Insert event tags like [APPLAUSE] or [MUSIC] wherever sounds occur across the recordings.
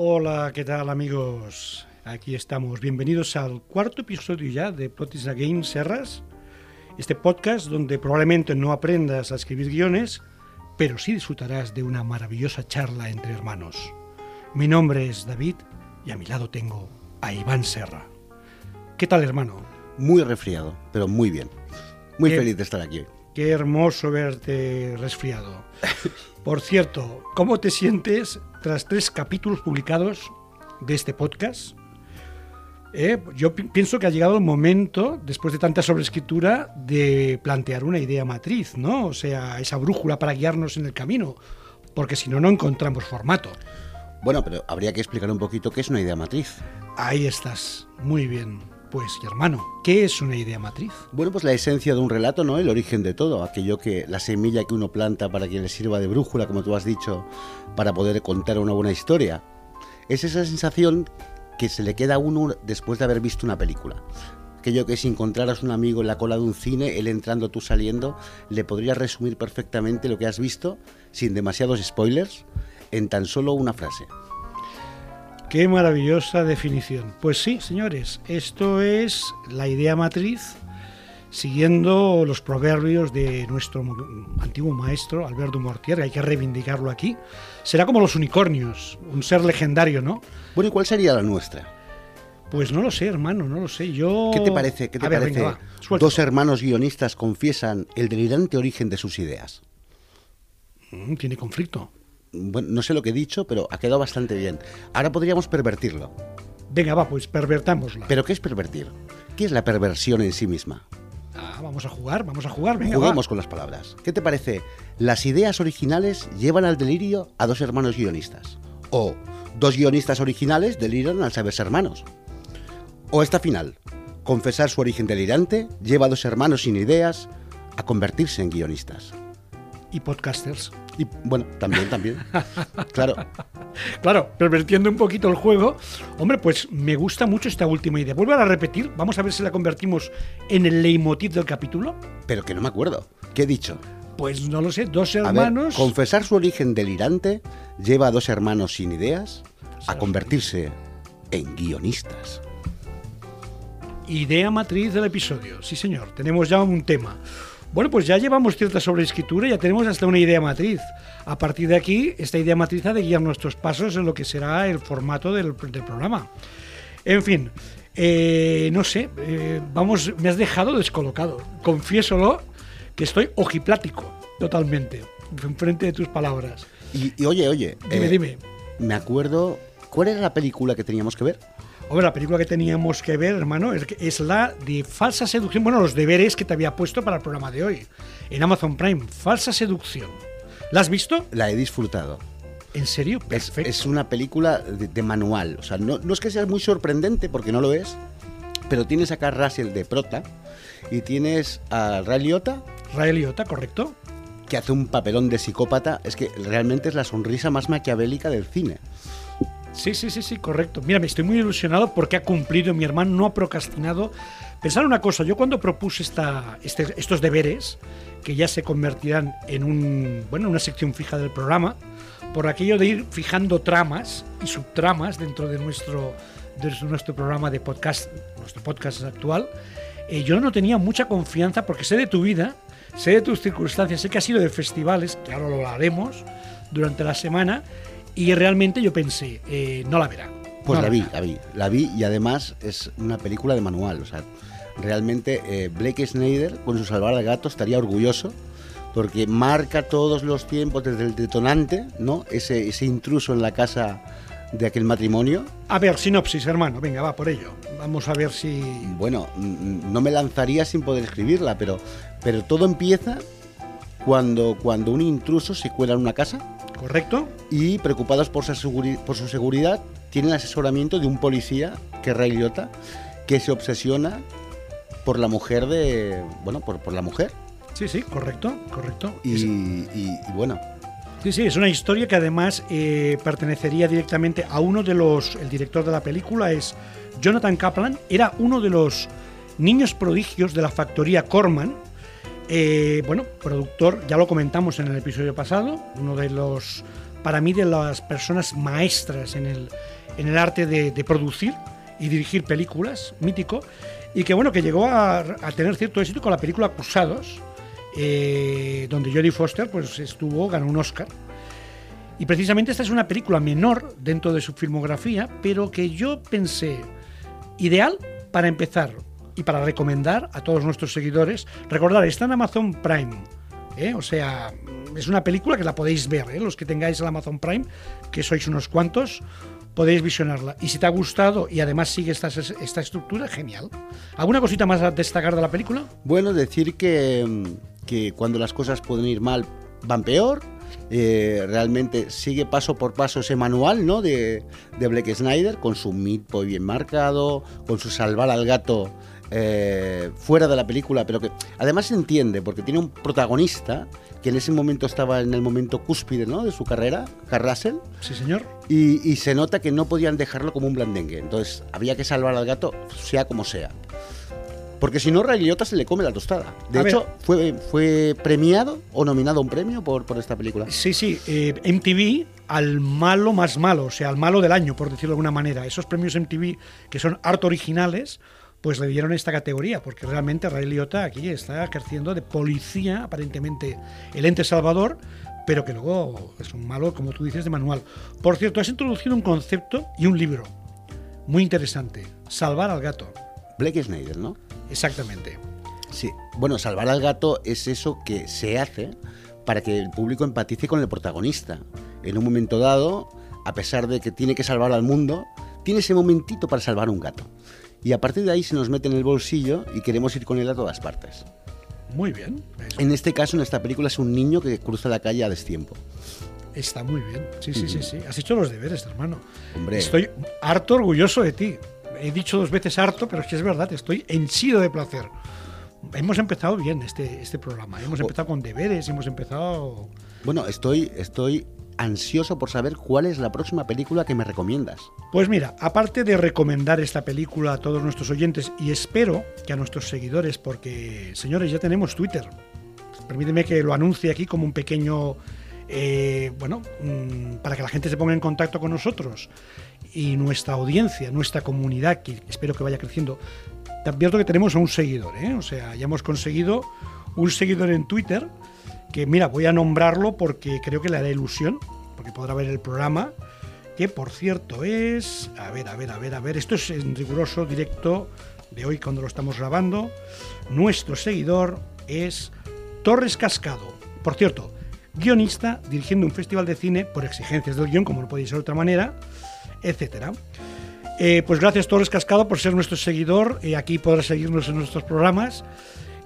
Hola, ¿qué tal amigos? Aquí estamos. Bienvenidos al cuarto episodio ya de Plotis Again Serras. Este podcast donde probablemente no aprendas a escribir guiones, pero sí disfrutarás de una maravillosa charla entre hermanos. Mi nombre es David y a mi lado tengo a Iván Serra. ¿Qué tal, hermano? Muy resfriado, pero muy bien. Muy feliz de estar aquí. Qué hermoso verte resfriado. Por cierto, ¿cómo te sientes tras tres capítulos publicados de este podcast? Eh, yo pi- pienso que ha llegado el momento, después de tanta sobreescritura, de plantear una idea matriz, ¿no? O sea, esa brújula para guiarnos en el camino, porque si no, no encontramos formato. Bueno, pero habría que explicar un poquito qué es una idea matriz. Ahí estás, muy bien. Pues, hermano, ¿qué es una idea matriz? Bueno, pues la esencia de un relato, ¿no? El origen de todo, aquello que la semilla que uno planta para que le sirva de brújula, como tú has dicho, para poder contar una buena historia. Es esa sensación que se le queda a uno después de haber visto una película. Aquello que si encontraras un amigo en la cola de un cine, él entrando, tú saliendo, le podrías resumir perfectamente lo que has visto, sin demasiados spoilers, en tan solo una frase. Qué maravillosa definición. Pues sí, señores, esto es la idea matriz siguiendo los proverbios de nuestro antiguo maestro Alberto Mortier, hay que reivindicarlo aquí. Será como los unicornios, un ser legendario, ¿no? Bueno, ¿y cuál sería la nuestra? Pues no lo sé, hermano, no lo sé. Yo ¿Qué te parece? ¿Qué te ver, parece? venga, va. Dos hermanos guionistas confiesan el delirante origen de sus ideas. Mm, Tiene conflicto. Bueno, no sé lo que he dicho, pero ha quedado bastante bien. Ahora podríamos pervertirlo. Venga, va, pues pervertámosla. ¿Pero qué es pervertir? ¿Qué es la perversión en sí misma? Ah, vamos a jugar, vamos a jugar, venga, Juguemos va. con las palabras. ¿Qué te parece? Las ideas originales llevan al delirio a dos hermanos guionistas. O dos guionistas originales deliran al saberse hermanos. O esta final. Confesar su origen delirante lleva a dos hermanos sin ideas a convertirse en guionistas. Y podcasters. Y bueno, también, también. Claro. [LAUGHS] Claro, pervertiendo un poquito el juego. Hombre, pues me gusta mucho esta última idea. Vuelve a repetir, vamos a ver si la convertimos en el leitmotiv del capítulo. Pero que no me acuerdo. ¿Qué he dicho? Pues no lo sé, dos A ver, hermanos. confesar su origen delirante lleva a dos hermanos sin ideas a convertirse en guionistas. Idea matriz del episodio. Sí, señor, tenemos ya un tema. Bueno, pues ya llevamos cierta sobreescritura, ya tenemos hasta una idea matriz. A partir de aquí, esta idea matriz ha de guiar nuestros pasos en lo que será el formato del, del programa. En fin, eh, no sé, eh, vamos, me has dejado descolocado. Confiésolo que estoy ojiplático, totalmente, enfrente de tus palabras. Y, y oye, oye. Dime, eh, dime. Me acuerdo. ¿Cuál era la película que teníamos que ver? Hombre, la película que teníamos que ver, hermano, es, es la de Falsa Seducción. Bueno, los deberes que te había puesto para el programa de hoy. En Amazon Prime, Falsa Seducción. ¿La has visto? La he disfrutado. ¿En serio? Es, Perfecto. es una película de, de manual. O sea, no, no es que sea muy sorprendente, porque no lo es. Pero tienes a Carl Russell de prota. Y tienes a Ray Liotta, Ray Liotta, ¿correcto? que hace un papelón de psicópata. Es que realmente es la sonrisa más maquiavélica del cine. Sí, sí, sí, sí, correcto. Mira, me estoy muy ilusionado porque ha cumplido, mi hermano no ha procrastinado. Pensar una cosa, yo cuando propuse esta, este- estos deberes, que ya se convertirán en un, bueno, una sección fija del programa, por aquello de ir fijando tramas y subtramas dentro de nuestro, de nuestro programa de podcast, nuestro podcast actual, eh, yo no tenía mucha confianza porque sé de tu vida, sé de tus circunstancias, sé que has ido de festivales, que ahora lo haremos durante la semana, y realmente yo pensé, eh, no la verá. Pues No la vi, la vi, la vi y además es una película de manual. O sea, realmente eh, Blake Snyder con su Salvar al Gato estaría orgulloso porque marca todos los tiempos desde el detonante, ¿no? Ese, ese intruso en la casa de aquel matrimonio. A ver, sinopsis, hermano, venga, va por ello. Vamos a ver si... Bueno, mm, no me lanzaría sin poder escribirla, pero, pero todo empieza cuando, cuando un intruso se cuela en una casa. ¿Correcto? Y preocupados por su, por su seguridad, tienen asesoramiento de un policía, que es que se obsesiona por la mujer de. Bueno, por, por la mujer. Sí, sí, correcto, correcto. Y, y, bueno. Sí, sí, es una historia que además eh, pertenecería directamente a uno de los. El director de la película es Jonathan Kaplan, era uno de los niños prodigios de la factoría Corman. Eh, bueno, productor, ya lo comentamos en el episodio pasado, uno de los, para mí, de las personas maestras en el, en el arte de, producir y dirigir películas, mítico, y que bueno, que llegó a, tener cierto éxito con la película Acusados, eh, donde Jodie Foster pues estuvo, ganó un Oscar. Y precisamente esta es una película menor dentro de su filmografía, pero que yo pensé, ideal para empezar y para recomendar a todos nuestros seguidores. Recordar, está en Amazon Prime. ¿eh? O sea, es una película que la podéis ver, ¿eh? los que tengáis el Amazon Prime, que sois unos cuantos, podéis visionarla. Y si te ha gustado y además sigue esta, esta estructura, genial. ¿Alguna cosita más a destacar de la película? Bueno, decir que, cuando las cosas pueden ir mal, van peor eh, realmente sigue paso por paso ese manual ¿no? de, de Blake Snyder, con su midpoint bien marcado, con su salvar al gato eh, fuera de la película, pero que además se entiende, porque tiene un protagonista que en ese momento estaba en el momento cúspide ¿no? de su carrera, Carrasel. Sí, señor. Y, y, se nota que no podían dejarlo como un blandengue. Entonces había que salvar al gato, sea como sea. Porque si no, Ray Liotta se le come la tostada. De hecho, fue, fue premiado o nominado a un premio por, por esta película. Sí, sí. Eh, MTV al malo más malo, o sea, al malo del año, por decirlo de alguna manera. Esos premios MTV que son harto originales, pues le dieron esta categoría, porque realmente Ray Liotta aquí está ejerciendo de policía, aparentemente, el ente salvador, pero que luego es un malo, como tú dices, de manual. Por cierto, has introducido un concepto y un libro muy interesante, Salvar al gato. Blake Snyder, ¿no? Exactamente. Sí, bueno, salvar al gato es eso que se hace para que el público empatice con el protagonista. En un momento dado, a pesar de que tiene que salvar al mundo, tiene ese momentito para salvar un gato. Y a partir de ahí se nos mete en el bolsillo y queremos ir con él a todas partes. Muy bien. En este caso, en esta película, es un niño que cruza la calle a destiempo. Está muy bien. Sí, sí, sí, sí. Has hecho los deberes, hermano. Hombre. Estoy harto orgulloso de ti he dicho dos veces harto, pero es que es verdad, estoy henchido de placer. Hemos empezado bien este, este programa, hemos empezado con deberes, hemos empezado... Bueno, estoy, estoy ansioso por saber cuál es la próxima película que me recomiendas. Pues mira, aparte de recomendar esta película a todos nuestros oyentes y espero que a nuestros seguidores, porque señores, ya tenemos Twitter. Permíteme que lo anuncie aquí como un pequeño, eh, bueno, mm, para que la gente se ponga en contacto con nosotros y nuestra audiencia, nuestra comunidad, que espero que vaya creciendo, te advierto que tenemos a un seguidor, ¿eh? o sea, ya hemos conseguido un seguidor en Twitter, que mira, voy a nombrarlo porque creo que le hará ilusión, porque podrá ver el programa, que por cierto es, a ver, a ver, a ver, a ver, esto es en riguroso directo de hoy cuando lo estamos grabando, nuestro seguidor es Torres Cascado, por cierto, guionista dirigiendo un festival de cine por exigencias del guion, como no podéis ser de otra manera, etcétera. Eh, pues gracias Torres Cascado por ser nuestro seguidor y aquí podrás seguirnos en nuestros programas.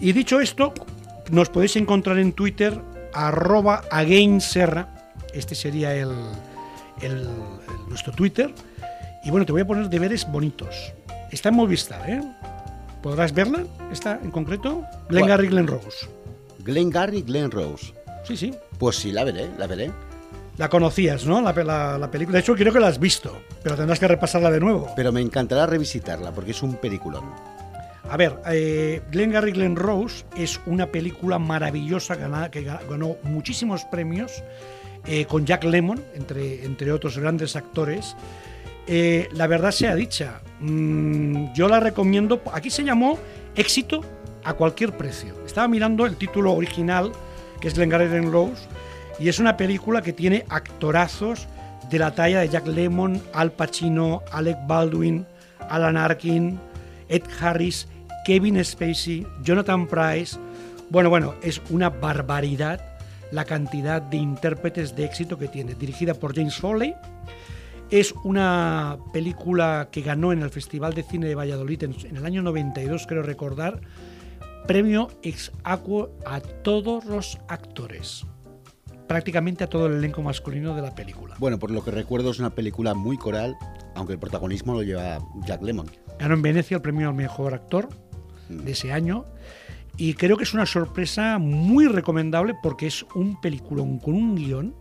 Y dicho esto, nos podéis encontrar en Twitter arroba againserra. Este sería el, nuestro Twitter. Y bueno, te voy a poner deberes bonitos. Está en Movistar, ¿eh? ¿Podrás verla? ¿Esta en concreto? Glen Gary, Glen Rose. Glen Gary, Glen Rose. Sí, sí. Pues sí, la veré, la veré. La conocías, ¿no? La, película. De hecho, creo que la has visto, pero tendrás que repasarla de nuevo. Pero me encantará revisitarla porque es un peliculón. A ver, eh, Glen Gary Glen Rose es una película maravillosa que ganó muchísimos premios eh, con Jack Lemmon, entre, entre otros grandes actores. Eh, la verdad sea dicha, mm, yo la recomiendo. Aquí se llamó Éxito a cualquier precio. Estaba mirando el título original, que es Glen Gary Glen Rose y es una película que tiene actorazos de la talla de Jack Lemmon, Al Pacino, Alec Baldwin, Alan Arkin, Ed Harris, Kevin Spacey, Jonathan Price. Bueno, bueno, es una barbaridad la cantidad de intérpretes de éxito que tiene. Dirigida por James Foley. Es una película que ganó en el Festival de Cine de Valladolid en, el año 92, creo recordar, premio ex aequo a todos los actores. Prácticamente a todo el elenco masculino de la película. Bueno, por lo que recuerdo es una película muy coral, aunque el protagonismo lo lleva Jack Lemmon. Ganó en Venecia el premio al mejor actor de ese año. Y creo que es una sorpresa muy recomendable porque es un peliculón con un guion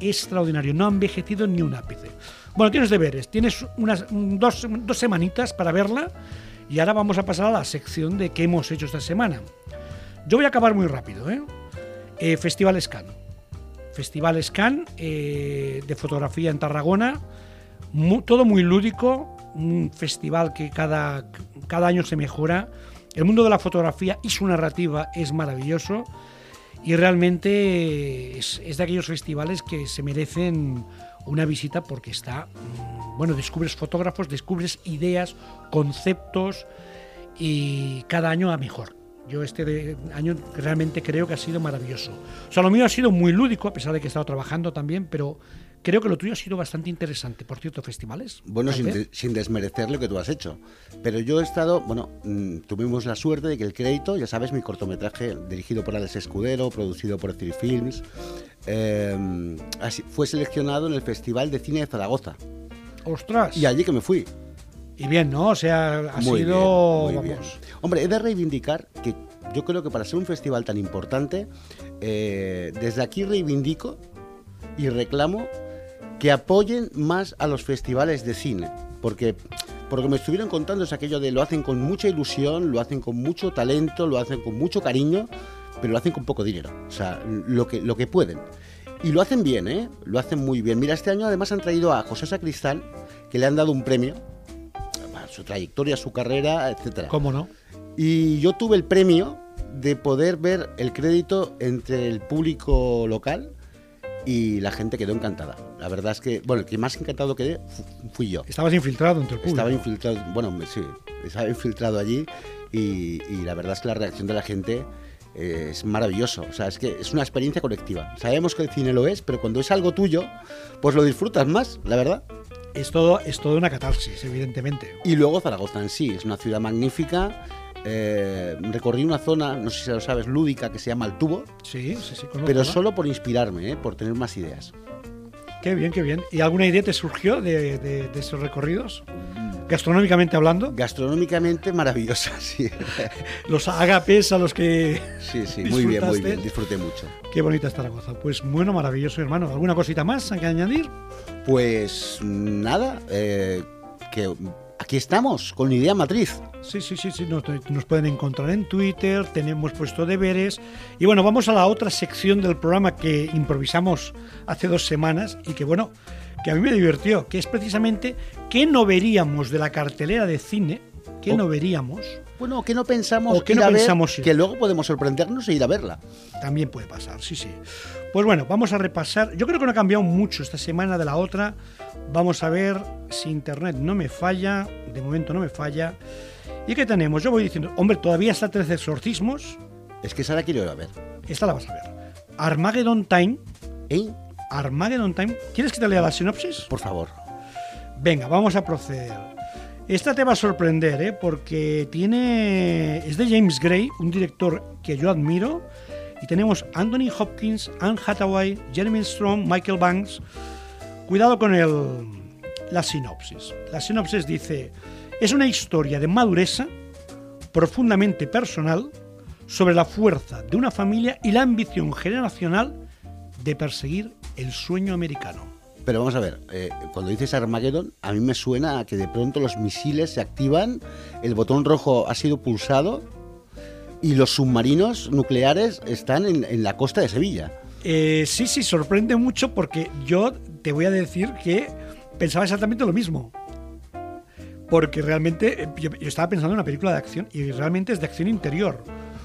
extraordinario. No ha envejecido ni un ápice. Bueno, tienes deberes. Tienes unas dos, dos semanitas para verla. Y ahora vamos a pasar a la sección de qué hemos hecho esta semana. Yo voy a acabar muy rápido. ¿eh? Festival Scan. Festival Scan de fotografía en Tarragona. Todo muy lúdico. Un festival que cada, cada año se mejora. El mundo de la fotografía y su narrativa es maravilloso. Y realmente es, de aquellos festivales que se merecen una visita porque está, mm, bueno, descubres fotógrafos, descubres ideas, conceptos y cada año a mejor. Yo este año realmente creo que ha sido maravilloso. O sea, lo mío ha sido muy lúdico, a pesar de que he estado trabajando también, pero creo que lo tuyo ha sido bastante interesante. Por cierto, festivales. Bueno, sin, de- sin desmerecer lo que tú has hecho. Pero yo he estado, bueno, mm, tuvimos la suerte de que el crédito, ya sabes, mi cortometraje dirigido por Alex Escudero, producido por Three Films, eh, así- fue seleccionado en el Festival de Cine de Zaragoza. ¡Ostras! Y allí que me fui. Y bien, ¿no? O sea, ha Muy sido. bien, muy bien. Hombre, he de reivindicar que yo creo que para ser un festival tan importante, eh, desde aquí reivindico y reclamo que apoyen más a los festivales de cine. Porque, por lo que me estuvieron contando es aquello de lo hacen con mucha ilusión, lo hacen con mucho talento, lo hacen con mucho cariño, pero lo hacen con poco dinero. O sea, lo que, lo que pueden. Y lo hacen bien, ¿eh? Lo hacen muy bien. Mira, este año además han traído a José Sacristán, que le han dado un premio a su trayectoria, su carrera, etcétera. ¿Cómo no? Y yo tuve el premio de poder ver el crédito entre el público local y la gente quedó encantada. La verdad es que, bueno, el que más encantado quedé fu- fui yo. Estabas infiltrado entre el público. Estaba infiltrado, bueno, sí, estaba infiltrado allí y, y la verdad es que la reacción de la gente eh, es maravilloso. O sea, es que es una experiencia colectiva. Sabemos que el cine lo es, pero cuando es algo tuyo, pues lo disfrutas más, la verdad. Es todo, es todo una catarsis, evidentemente. Y luego Zaragoza en sí, es una ciudad magnífica. Eh, recorrí una zona, no sé si lo sabes, lúdica, que se llama El Tubo, Sí, sí, sí. conozco, pero solo por inspirarme, ¿eh? por tener más ideas. Qué bien, qué bien. ¿Y alguna idea te surgió de, de- de esos recorridos? Gastronómicamente hablando, Gastronómicamente maravillosa, [LAUGHS] sí. los agapes a los que... Sí, sí, muy bien, muy bien, disfruté mucho. Qué bonita es Zaragoza. Pues bueno, maravilloso, hermano. ¿Alguna cosita más hay que añadir? Pues nada, eh, que aquí estamos, con Idea Matriz. Sí, sí, sí, sí. Nos, nos pueden encontrar en Twitter, tenemos puesto deberes. Y bueno, vamos a la otra sección del programa que improvisamos hace dos semanas y que bueno, que a mí me divirtió, que es precisamente qué no veríamos de la cartelera de cine, Oh. no veríamos, Bueno, que no pensamos ¿O ir no a ver, pensamos ir? que luego podemos sorprendernos e ir a verla. también puede pasar, sí, sí. Pues bueno, vamos a repasar. Yo creo que no ha cambiado mucho esta semana de la otra. Vamos a ver si internet no me falla, de momento no me falla. ¿Y qué tenemos? Yo voy diciendo, hombre, todavía está 13 exorcismos. Es que esa la quiero ir a ver. Esta la vas a ver. Armageddon Time. ¿Eh? Armageddon Time. ¿Quieres que te lea la sinopsis? Por favor. Venga, vamos a proceder. Esta te va a sorprender, ¿eh? porque tiene. Es de James Gray, un director que yo admiro. Y tenemos Anthony Hopkins, Anne Hathaway, Jeremy Strong, Michael Banks. Cuidado con el, la sinopsis. La sinopsis dice: Es una historia de madureza profundamente personal sobre la fuerza de una familia y la ambición generacional de perseguir el sueño americano. Pero vamos a ver, eh, cuando dices Armageddon, a mí me suena a que de pronto los misiles se activan, el botón rojo ha sido pulsado y los submarinos nucleares están en, en la costa de Sevilla. Eh, sí, sí, sorprende mucho porque yo te voy a decir que pensaba exactamente lo mismo. Porque realmente eh, yo, estaba pensando en una película de acción y realmente es de acción interior.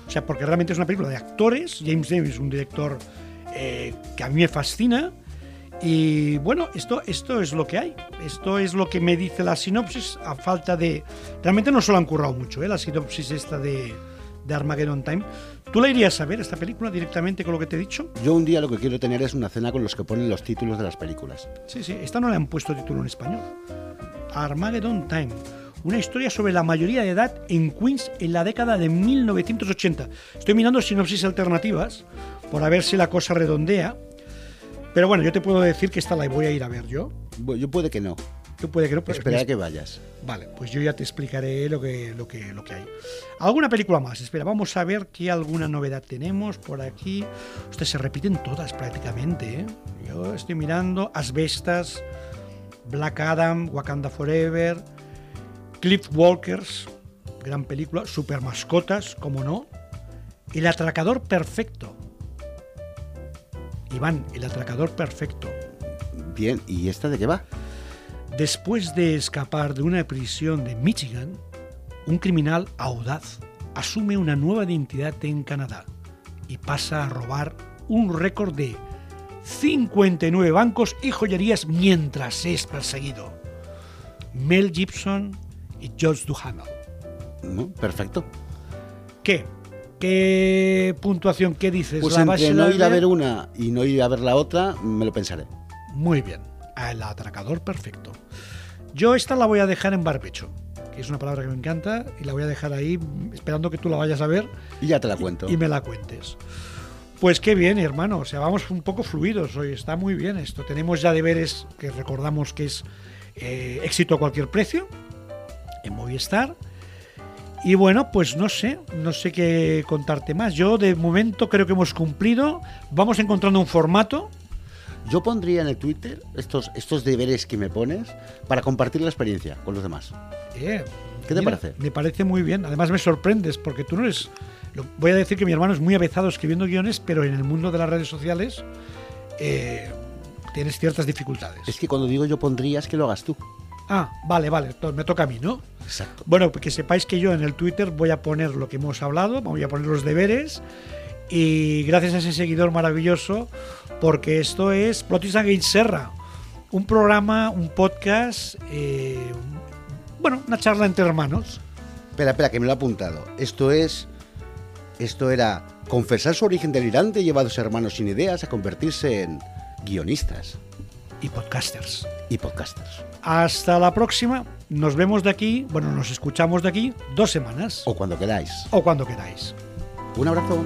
O sea, porque realmente es una película de actores. James Davis es un director eh, que a mí me fascina. Y bueno, esto, esto es lo que hay. Esto es lo que me dice la sinopsis a falta de... Realmente no se lo han currado mucho, ¿eh? la sinopsis esta de, de Armageddon Time. ¿Tú la irías a ver, esta película, directamente con lo que te he dicho? Yo un día lo que quiero tener es una cena con los que ponen los títulos de las películas. Sí, sí, esta no le han puesto título en español. Armageddon Time. una historia sobre la mayoría de edad en Queens en la década de 1980. Estoy mirando sinopsis alternativas por a ver si la cosa redondea. Pero bueno, yo te puedo decir que esta la voy a ir a ver yo. Yo puede que no. Tú puede que no, pero Espera que vayas. Vale, pues yo ya te explicaré lo que, lo que, lo que hay. ¿Alguna película más? Espera, vamos a ver qué alguna novedad tenemos por aquí. Ustedes se repiten todas prácticamente. ¿eh? Yo estoy mirando Asbestas, Black Adam, Wakanda Forever, Cliff Walkers, gran película, Super Mascotas, como no. El atracador perfecto. Iván, el atracador perfecto. Bien, ¿y esta de qué va? Después de escapar de una prisión de Michigan, un criminal audaz asume una nueva identidad en Canadá y pasa a robar un récord de 59 bancos y joyerías mientras es perseguido. Mel Gibson y George Duhamel. ¿No? Perfecto. ¿Qué? ¿Qué puntuación? ¿Qué dices? Pues ¿La vas entre no ir a ver? una y no ir a ver la otra, me lo pensaré. Muy bien. El atracador perfecto. Yo esta la voy a dejar en barbecho, que es una palabra que me encanta, y la voy a dejar ahí esperando que tú la vayas a ver Y ya te la cuento. y me la cuentes. Pues qué bien, hermano. O sea, vamos un poco fluidos hoy. Está muy bien esto. Tenemos ya deberes que recordamos que es eh, éxito a cualquier precio en Movistar. Y bueno, pues no sé, no sé qué contarte más. Yo de momento creo que hemos cumplido. Vamos encontrando un formato. Yo pondría en el Twitter estos, estos deberes que me pones para compartir la experiencia con los demás. Eh, ¿Qué te parece? Me parece muy bien. Además me sorprendes porque tú no eres... lo- voy a decir que mi hermano es muy avezado escribiendo guiones, pero en el mundo de las redes sociales eh, tienes ciertas dificultades. Es que cuando digo yo pondría es que lo hagas tú. Ah, vale, vale. me toca a mí, ¿no? Exacto. Bueno, que sepáis que yo en el Twitter voy a poner lo que hemos hablado, voy a poner los deberes y gracias a ese seguidor maravilloso, porque esto es Plotis Against Serra, un programa, un podcast, eh, bueno, una charla entre hermanos. Espera, espera, que me lo he apuntado. Esto es. Esto era confesar su origen delirante lleva a dos hermanos sin ideas a convertirse en guionistas y podcasters. y podcasters. Hasta la próxima. Nos vemos de aquí, bueno, nos escuchamos de aquí dos semanas. O cuando queráis. O cuando queráis. Un abrazo.